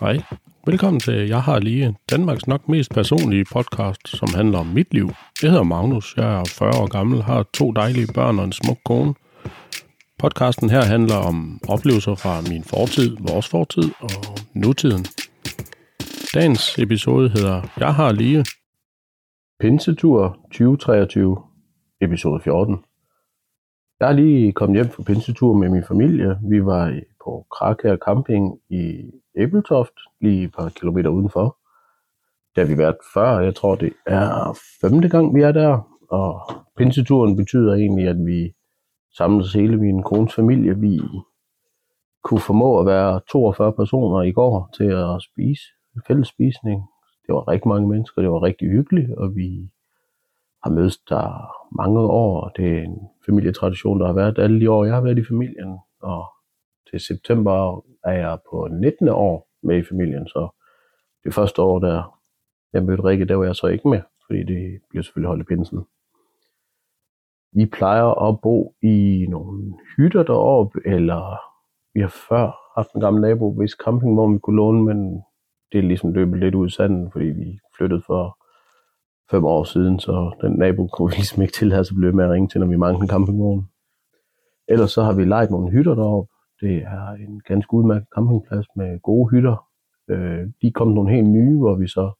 Hej. Velkommen til Jeg har lige Danmarks nok mest personlige podcast, som handler om mit liv. Jeg hedder Magnus, jeg er 40 år gammel, har to dejlige børn og en smuk kone. Podcasten her handler om oplevelser fra min fortid, vores fortid og nutiden. Dagens episode hedder Jeg har lige Pinsetur 2023, episode 14. Jeg er lige kommet hjem fra pinsetur med min familie. Vi var på Krakær Camping i Æbeltoft, lige et par kilometer udenfor. Der har vi været før. Jeg tror, det er femte gang, vi er der. Og pinseturen betyder egentlig, at vi samles hele min kones familie. Vi kunne formå at være 42 personer i går til at spise fælles spisning. Det var rigtig mange mennesker, det var rigtig hyggeligt, og vi har mødtes der mange år. Det er en familietradition, der har været alle de år, jeg har været i familien. Og til september er jeg på 19. år med i familien, så det første år, der jeg mødte Rikke, der var jeg så ikke med, fordi det blev selvfølgelig holdt i pinsen. Vi plejer at bo i nogle hytter deroppe, eller vi har før haft en gammel nabo, hvis camping, hvor vi kunne låne, men det er ligesom løbet lidt ud i sanden, fordi vi flyttede for fem år siden, så den nabo kunne vi ligesom ikke til, så blev med at ringe til, når vi manglede en campingvogn. Ellers så har vi lejet nogle hytter deroppe. Det er en ganske udmærket campingplads med gode hytter. Øh, de kom nogle helt nye, hvor vi så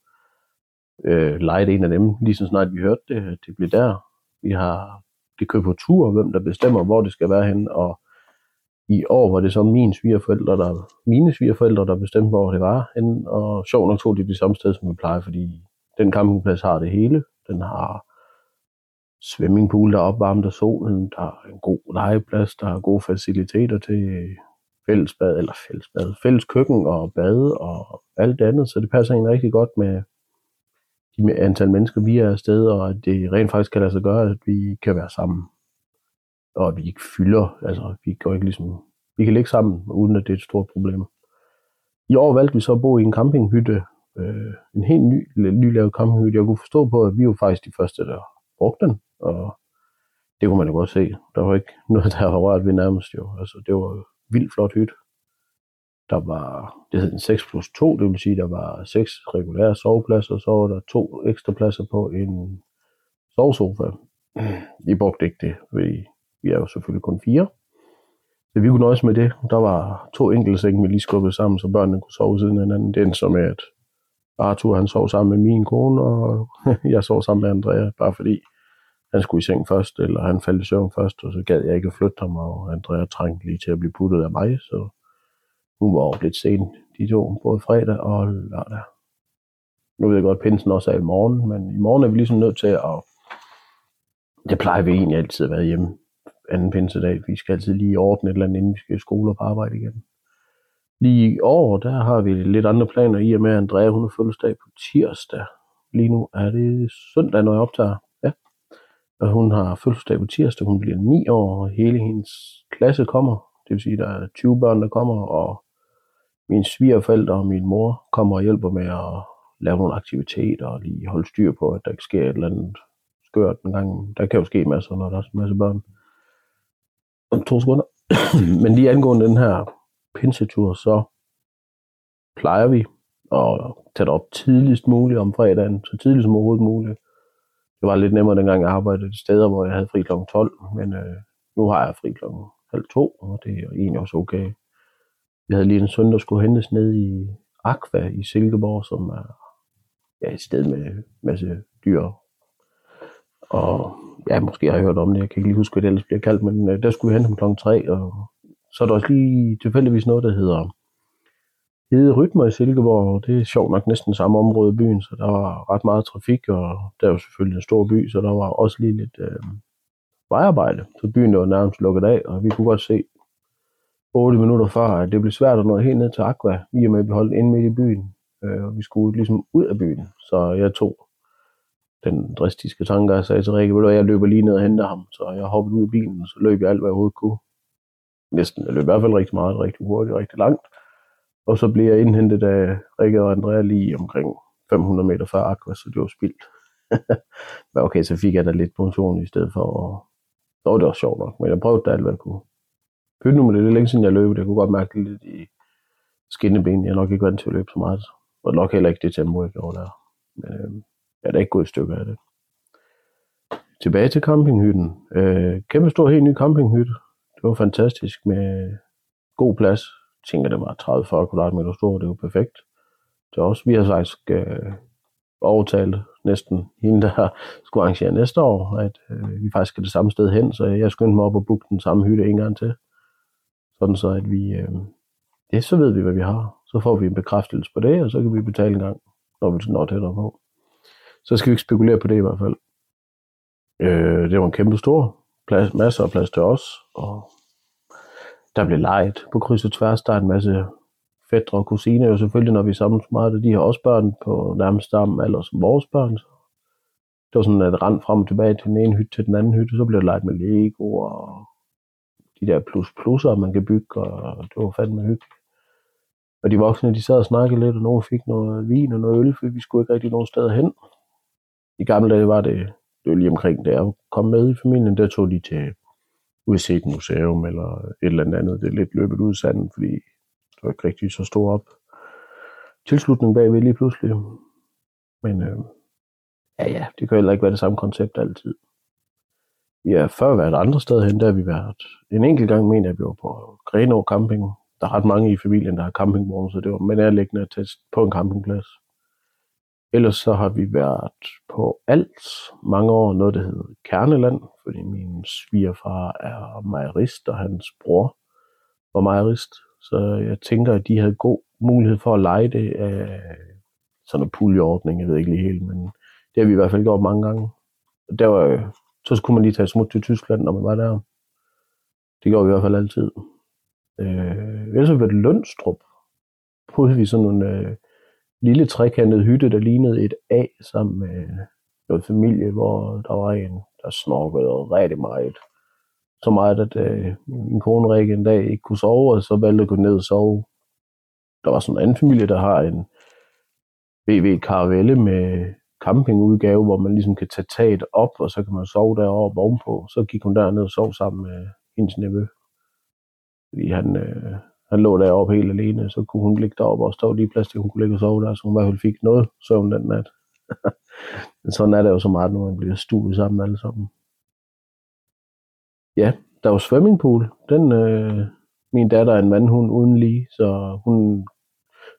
øh, lejede en af dem, lige så snart vi hørte det, det blev der. Vi har det kører på tur, hvem der bestemmer, hvor det skal være hen, og i år var det så mine svigerforældre, der, mine svigerforældre, der bestemte, hvor det var hen, og sjov nok tog de det samme sted, som vi plejer, fordi den campingplads har det hele. Den har swimmingpool, der er opvarmet af solen, der er en god legeplads, der er gode faciliteter til fællesbad, eller fællesbad, fælles køkken og bade og alt det andet, så det passer egentlig rigtig godt med de antal mennesker, vi er afsted, og at det rent faktisk kan lade sig gøre, at vi kan være sammen. Og at vi ikke fylder, altså vi går ikke ligesom, vi kan ligge sammen, uden at det er et stort problem. I år valgte vi så at bo i en campinghytte, øh, en helt ny, nylavet campinghytte. Jeg kunne forstå på, at vi var faktisk de første, der brugte den, og det kunne man jo godt se. Der var ikke noget, der var rørt ved nærmest jo. Altså, det var vildt flot hytte. Der var, det hed en 6 plus 2, det vil sige, der var seks regulære sovepladser, og så var der to ekstra pladser på en sovesofa. Vi brugte ikke det, fordi vi er jo selvfølgelig kun fire. Så vi kunne nøjes med det. Der var to enkelte senge, vi lige skubbede sammen, så børnene kunne sove siden hinanden. Det endte så med, at Arthur han sov sammen med min kone, og jeg sov sammen med Andrea, bare fordi han skulle i seng først, eller han faldt i søvn først, og så gad jeg ikke at flytte ham, og Andrea trængte lige til at blive puttet af mig, så hun var over lidt sent, de to, både fredag og lørdag. Nu ved jeg godt, at pinsen også er i morgen, men i morgen er vi ligesom nødt til at, det plejer vi egentlig altid at være hjemme anden pinsedag. Vi skal altid lige ordne et eller andet, inden vi skal i skole og på arbejde igen. Lige i år, der har vi lidt andre planer i og med, at Andrea hun har fødselsdag på tirsdag. Lige nu er det søndag, når jeg optager. Ja. Og hun har fødselsdag på tirsdag. Hun bliver 9 år, og hele hendes klasse kommer. Det vil sige, der er 20 børn, der kommer, og mine svigerforældre og min mor kommer og hjælper med at lave nogle aktiviteter og lige holde styr på, at der ikke sker et eller andet skørt en gang. Der kan jo ske masser, når der er en masse børn. Om to sekunder. Men lige angående den her pinsetur, så plejer vi at tage det op tidligst muligt om fredagen, så tidligt som overhovedet muligt. Det var lidt nemmere dengang jeg arbejdede steder, hvor jeg havde fri kl. 12, men øh, nu har jeg fri kl. halv to, og det er egentlig også okay. Vi havde lige en søn, der skulle hentes ned i Aqua i Silkeborg, som er ja, et sted med en masse dyr. Og ja, måske har jeg hørt om det, jeg kan ikke lige huske, hvad det ellers bliver kaldt, men øh, der skulle vi hente ham klokken 3, og så er der også lige tilfældigvis noget, der hedder Hede Rytmer i Silkeborg. Det er sjovt nok næsten samme område i byen, så der var ret meget trafik, og der er jo selvfølgelig en stor by, så der var også lige lidt øh, vejarbejde. Så byen var nærmest lukket af, og vi kunne godt se 8 minutter før, at det blev svært at nå helt ned til Aqua, i og med at vi holdt inde midt i byen. Øh, og vi skulle ligesom ud af byen, så jeg tog den dristiske tanke, jeg sagde til Rikke, at jeg løber lige ned og henter ham. Så jeg hoppede ud af bilen, og så løb jeg alt, hvad jeg overhovedet kunne næsten, eller løb i hvert fald rigtig meget, rigtig hurtigt, rigtig langt. Og så blev jeg indhentet af Rikke og Andrea lige omkring 500 meter før Aqua, så det var spildt. men okay, så fik jeg da lidt motion i stedet for, og så var det også sjovt nok, men jeg prøvede da alt, hvad jeg kunne. Pyt nu med det, det er længe siden jeg løb, det jeg kunne godt mærke det lidt i skinneben. Jeg er nok ikke vant til at løbe så meget. Og nok heller ikke det tempo, jeg gjorde der. Men øh, jeg er da ikke gået et stykke af det. Tilbage til campinghytten. Øh, kæmpe stor, helt ny campinghytte. Det var fantastisk med god plads. Jeg tænker, det var 30-40 kvadratmeter stor. Det var perfekt. Det også, vi har faktisk øh, overtalt næsten hende, der skulle arrangere næste år, at øh, vi faktisk skal det samme sted hen, så jeg skyndte mig op og booke den samme hytte en gang til. Sådan så, at vi, øh, ja, så ved vi, hvad vi har. Så får vi en bekræftelse på det, og så kan vi betale en gang, når vi når tættere på. Så skal vi ikke spekulere på det i hvert fald. Øh, det var en kæmpe stor plads, masser af plads til os, og der blev leget på kryds og tværs. Der er en masse fædre og kusiner jo selvfølgelig, når vi sammen meget, de har også børn på nærmest samme alder som vores børn. Så det var sådan et rand frem og tilbage til den ene hytte til den anden hytte, så blev det leget med Lego og de der plus plusser, man kan bygge, og det var fandme hyggeligt. Og de voksne, de sad og snakkede lidt, og nogen fik noget vin og noget øl, for vi skulle ikke rigtig nogen steder hen. I gamle dage var det, det var lige omkring da jeg kom med i familien, der tog de til udset museum eller et eller andet. Det er lidt løbet ud i sanden, fordi det var ikke rigtig så stor op tilslutning bagved lige pludselig. Men øh, ja, ja, det kan heller ikke være det samme koncept altid. Vi har før været andre steder hen, der har vi været en enkelt gang, mener jeg, vi var på Grenå Camping. Der er ret mange i familien, der har campingvogn, så det var med nærliggende at tage på en campingplads. Ellers så har vi været på alt mange år, noget der hedder Kerneland, fordi min svigerfar er mejerist, og hans bror var mejerist. Så jeg tænker, at de havde god mulighed for at lege det af sådan en puljeordning, jeg ved ikke lige helt, men det har vi i hvert fald gjort mange gange. Der var, så skulle man lige tage smut til Tyskland, når man var der. Det gjorde vi i hvert fald altid. Øh, ellers har vi været Lønstrup. Prøvede vi sådan en øh, lille trekantet hytte, der lignede et A sammen med øh, noget familie, hvor der var en, der snorkede rigtig meget så meget, at øh, min kone Rikke en dag ikke kunne sove, og så valgte at gå ned og sove. Der var sådan en anden familie, der har en BV Caravelle med campingudgave, hvor man ligesom kan tage taget op, og så kan man sove deroppe ovenpå. Så gik hun derned og sov sammen med hendes nevø. Fordi han, øh, han lå deroppe helt alene, så kunne hun ligge deroppe, og stå lige plads til, hun kunne ligge og sove der, så hun i hvert fald fik noget søvn den nat. Men sådan er det jo så meget, når man bliver stuet sammen alle sammen. Ja, der var swimmingpool. Den, øh, min datter er en vandhund uden lige, så hun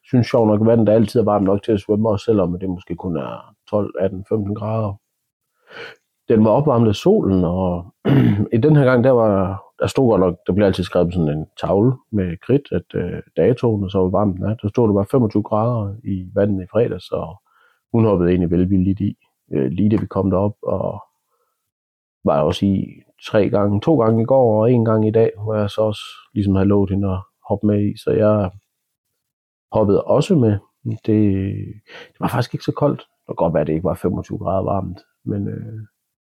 synes sjovt nok, at vandet der altid er varmt nok til at svømme, også selvom det måske kun er 12, 18, 15 grader. Den var opvarmet af solen, og i den her gang, der var, der stod godt nok, der blev altid skrevet sådan en tavle med kridt, at øh, datoen, og så var varmt nat. Der stod der bare 25 grader i vandet i fredags, så hun hoppede egentlig velvilligt i, øh, lige da vi kom derop, og var også i tre gange, to gange i går og en gang i dag, hvor jeg så også ligesom havde lovet hende at hoppe med i, så jeg hoppede også med. Det, det var faktisk ikke så koldt. Det kan godt være, at det ikke var 25 grader varmt, men øh,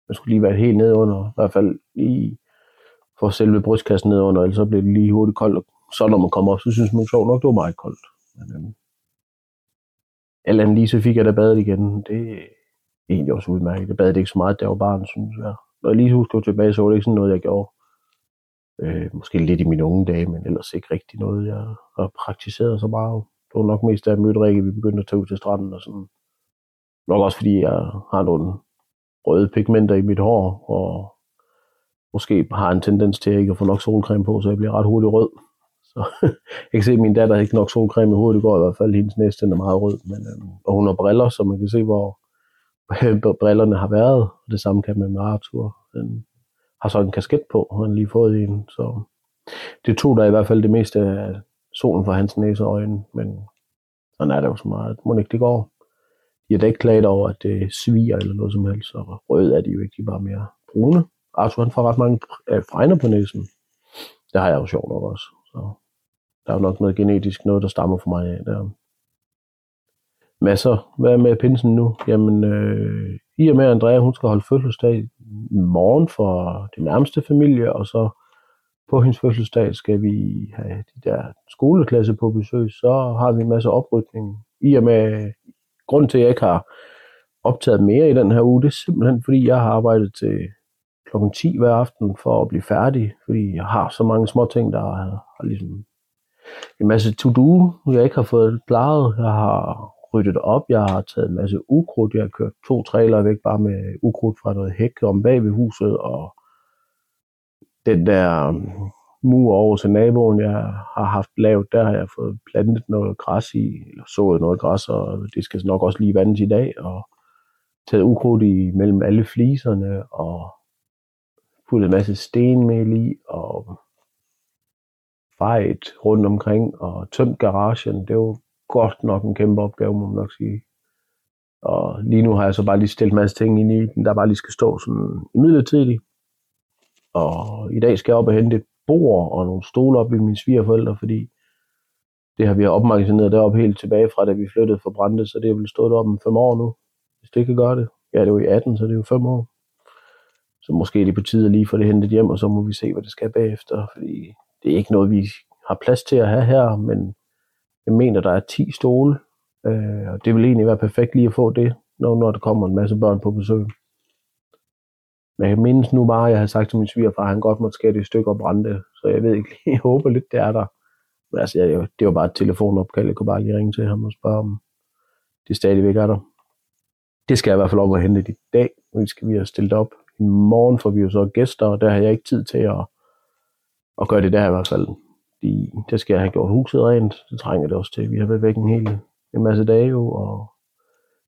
man skulle lige være helt nede under, i hvert fald i for selve brystkassen ned under, ellers så blev det lige hurtigt koldt, og så når man kommer op, så synes man sjovt nok, det var meget koldt. Men, øhm, eller andet lige, så fik jeg da badet igen. Det er egentlig også udmærket. Jeg badede ikke så meget, der var barn, synes jeg. Når jeg lige husker tilbage, så var det ikke sådan noget, jeg gjorde. Øh, måske lidt i mine unge dage, men ellers ikke rigtig noget, jeg har praktiseret så meget. Det var nok mest, da jeg mødte Rikke, vi begyndte at tage ud til stranden og sådan. Nok også fordi jeg har nogle røde pigmenter i mit hår, og måske har en tendens til at ikke at få nok solcreme på, så jeg bliver ret hurtigt rød. Så jeg kan se, at min datter ikke nok solcreme i hovedet. Det går i hvert fald, hendes næste er meget rød. Men, øh, og hun har briller, så man kan se, hvor, brillerne har været. Og det samme kan man med Arthur. Den har så en kasket på, og han lige fået en. Så det tog der i hvert fald det meste af solen fra hans næse og øjne. Men sådan er det jo så meget. Må ikke det går. De har da ikke klaget over, at det sviger eller noget som helst. Og rød er de jo ikke, de er bare mere brune. Arthur han får ret mange øh, fregner på næsen. Det har jeg jo sjovt nok også. Så der er jo nok noget genetisk, noget der stammer fra mig af der masser. Hvad er med pinsen nu? Jamen, øh, i og med, at Andrea hun skal holde fødselsdag i morgen for det nærmeste familie, og så på hendes fødselsdag skal vi have de der skoleklasse på besøg, så har vi en masse oprykning. I og med, grund til, at jeg ikke har optaget mere i den her uge, det er simpelthen, fordi jeg har arbejdet til klokken 10 hver aften for at blive færdig, fordi jeg har så mange små ting, der har, har ligesom en masse to-do, jeg ikke har fået plejet. Jeg har ryddet op, jeg har taget en masse ukrudt, jeg har kørt to trailer væk bare med ukrudt fra noget hæk om bag ved huset, og den der um, mur over til naboen, jeg har haft lavet, der har jeg fået plantet noget græs i, eller sået noget græs, og det skal nok også lige vandes i dag, og taget ukrudt i mellem alle fliserne, og puttet en masse stenmel i, og fejet rundt omkring, og tømt garagen. Det var godt nok en kæmpe opgave, må man nok sige. Og lige nu har jeg så bare lige stillet en masse ting ind i den, der bare lige skal stå sådan midlertidigt. Og i dag skal jeg op og hente et bord og nogle stole op i mine svigerforældre, fordi det har vi opmagasineret deroppe helt tilbage fra, da vi flyttede fra Brande, så det er vel stået op om fem år nu, hvis det kan gøre det. Ja, det er jo i 18, så det er jo fem år. Så måske er det på tide at lige få det hentet hjem, og så må vi se, hvad det skal bagefter, fordi det er ikke noget, vi har plads til at have her, men jeg mener, der er 10 stole, øh, og det vil egentlig være perfekt lige at få det, når, når der kommer en masse børn på besøg. Men jeg mindes nu bare, at jeg har sagt til min svigerfar, at han godt måtte skære det i stykker og brænde det. Så jeg ved ikke, jeg håber lidt, det er der. Men altså, jeg, det var bare et telefonopkald. Jeg kunne bare lige ringe til ham og spørge, om det stadigvæk er der. Det skal jeg i hvert fald op og hente i dag. vi skal vi have stillet op. I morgen får vi jo så gæster, og der har jeg ikke tid til at, at gøre det der i hvert fald. De, der skal jeg have gjort huset rent. Det trænger det også til. Vi har været væk en hel en masse dage jo, og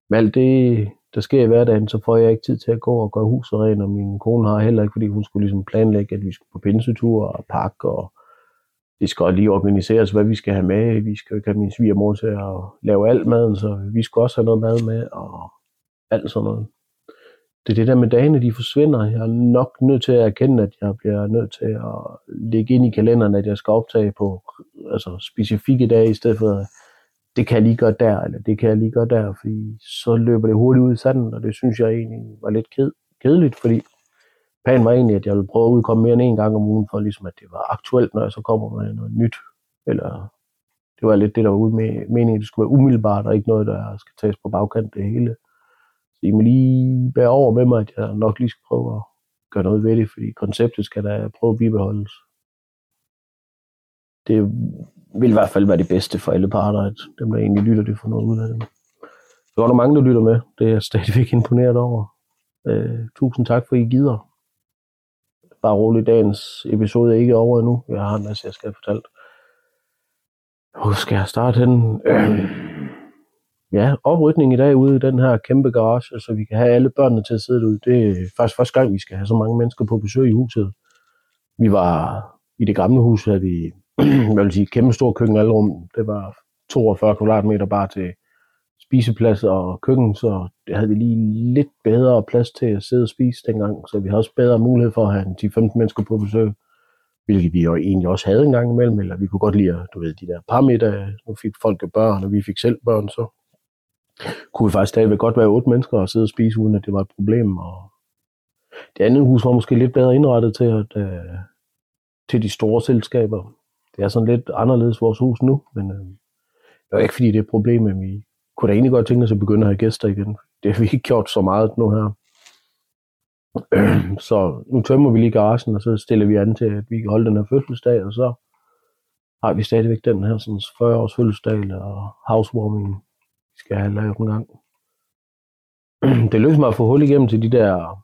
med alt det, der sker i hverdagen, så får jeg ikke tid til at gå og gøre huset rent, og min kone har heller ikke, fordi hun skulle ligesom planlægge, at vi skulle på pinsetur og pakke, og det skal lige organiseres, hvad vi skal have med. Vi skal jo ikke have min svigermor til at lave alt maden, så vi skal også have noget mad med, og alt sådan noget. Det er det der med dagene, de forsvinder. Jeg er nok nødt til at erkende, at jeg bliver nødt til at lægge ind i kalenderen, at jeg skal optage på altså specifikke dage, i stedet for det kan jeg lige gøre der, eller det kan jeg lige gøre der, fordi så løber det hurtigt ud i sanden, og det synes jeg egentlig var lidt ked, kedeligt, fordi planen var egentlig, at jeg ville prøve at udkomme mere end en gang om ugen, for ligesom at det var aktuelt, når jeg så kommer med noget nyt, eller det var lidt det, der var ude med meningen, at det skulle være umiddelbart, og ikke noget, der skal tages på bagkant det hele. Så I må lige bære over med mig, at jeg nok lige skal prøve at gøre noget ved det, fordi konceptet skal da prøve at bibeholdes. Det vil i hvert fald være det bedste for alle parter, at dem, der egentlig lytter, det får noget ud af det. Der er der mange, der lytter med. Det er jeg stadigvæk imponeret over. Øh, tusind tak, for I gider. Bare roligt, dagens episode er ikke over endnu. Jeg har en masse, jeg skal have fortalt. Hvor skal jeg starte henne? Øh. ja, oprykning i dag ude i den her kæmpe garage, så vi kan have alle børnene til at sidde derude. Det er faktisk første gang, vi skal have så mange mennesker på besøg i huset. Vi var i det gamle hus, havde vi jeg vil sige, kæmpe stor køkken rum. Det var 42 kvadratmeter bare til spiseplads og køkken, så det havde vi lige lidt bedre plads til at sidde og spise dengang, så vi havde også bedre mulighed for at have 10-15 mennesker på besøg, hvilket vi jo egentlig også havde en gang imellem, eller vi kunne godt lide, du ved, de der par middage, nu fik folk jo børn, og vi fik selv børn, så kunne vi faktisk stadigvæk godt være otte mennesker og sidde og spise, uden at det var et problem, og det andet hus var måske lidt bedre indrettet til, at, øh, til de store selskaber, det er sådan lidt anderledes vores hus nu, men øh, det er ikke fordi, det er et problem, men vi kunne da egentlig godt tænke os at begynde at have gæster igen. Det har vi ikke gjort så meget nu her. så nu tømmer vi lige garagen, og så stiller vi an til, at vi kan holde den her fødselsdag, og så har vi stadigvæk den her sådan 40 års fødselsdag og housewarming, skal have lavet en gang. det lykkedes mig at få hul igennem til de der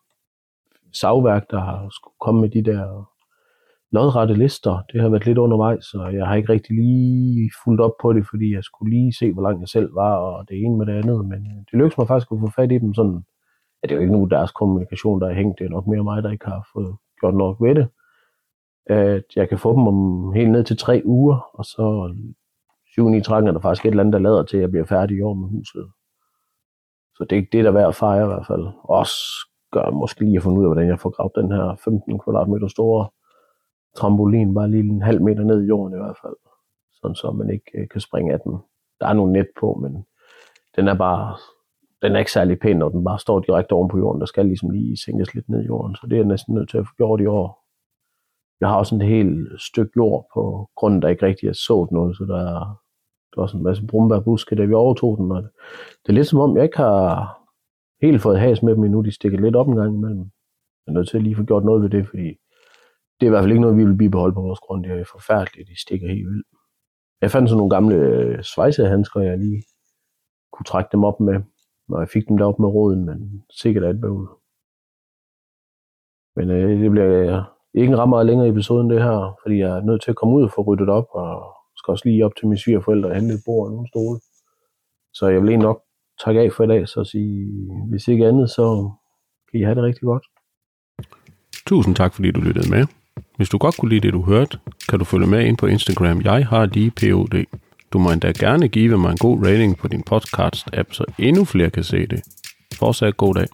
savværk, der har skulle komme med de der lodrette lister. Det har været lidt undervejs, så jeg har ikke rigtig lige fulgt op på det, fordi jeg skulle lige se, hvor langt jeg selv var, og det ene med det andet. Men øh, det lykkedes mig faktisk at få fat i dem sådan, at det er jo ikke nogen deres kommunikation, der er hængt. Det er nok mere mig, der ikke har fået gjort nok ved det. At jeg kan få dem om helt ned til tre uger, og så 7 i trækken er der faktisk et eller andet, der lader til, at jeg bliver færdig i år med huset. Så det, det er der værd at fejre i hvert fald. Også gør måske lige at finde ud af, hvordan jeg får gravet den her 15 kvadratmeter store trampolin bare lige en halv meter ned i jorden i hvert fald, sådan så man ikke øh, kan springe af den. Der er nogle net på, men den er bare, den er ikke særlig pæn, når den bare står direkte oven på jorden. Der skal ligesom lige sænkes lidt ned i jorden, så det er næsten nødt til at få gjort i år. Jeg har også en helt stykke jord på grunden, der ikke rigtig er sået noget, så der er, der var sådan en masse brumbærbuske, da vi overtog den. Og det er lidt som om, jeg ikke har helt fået has med dem endnu. De stikker lidt op en gang imellem. Jeg er nødt til at lige få gjort noget ved det, fordi det er i hvert fald ikke noget, vi vil bibeholde på vores grund. Det er forfærdeligt, de stikker helt vildt. Jeg fandt sådan nogle gamle øh, svejsehandsker, jeg lige kunne trække dem op med, når jeg fik dem derop med råden, men sikkert er et bøvl. Men øh, det bliver ikke en ret meget længere episode end det her, fordi jeg er nødt til at komme ud og få ryddet op, og skal også lige op til mine svigerforældre og hente et bord og nogle stole. Så jeg vil egentlig nok takke af for i dag, så sige, hvis ikke andet, så kan I have det rigtig godt. Tusind tak, fordi du lyttede med. Hvis du godt kunne lide det, du hørte, kan du følge med ind på Instagram. Jeg har lige POD. Du må endda gerne give mig en god rating på din podcast-app, så endnu flere kan se det. Fortsat god dag.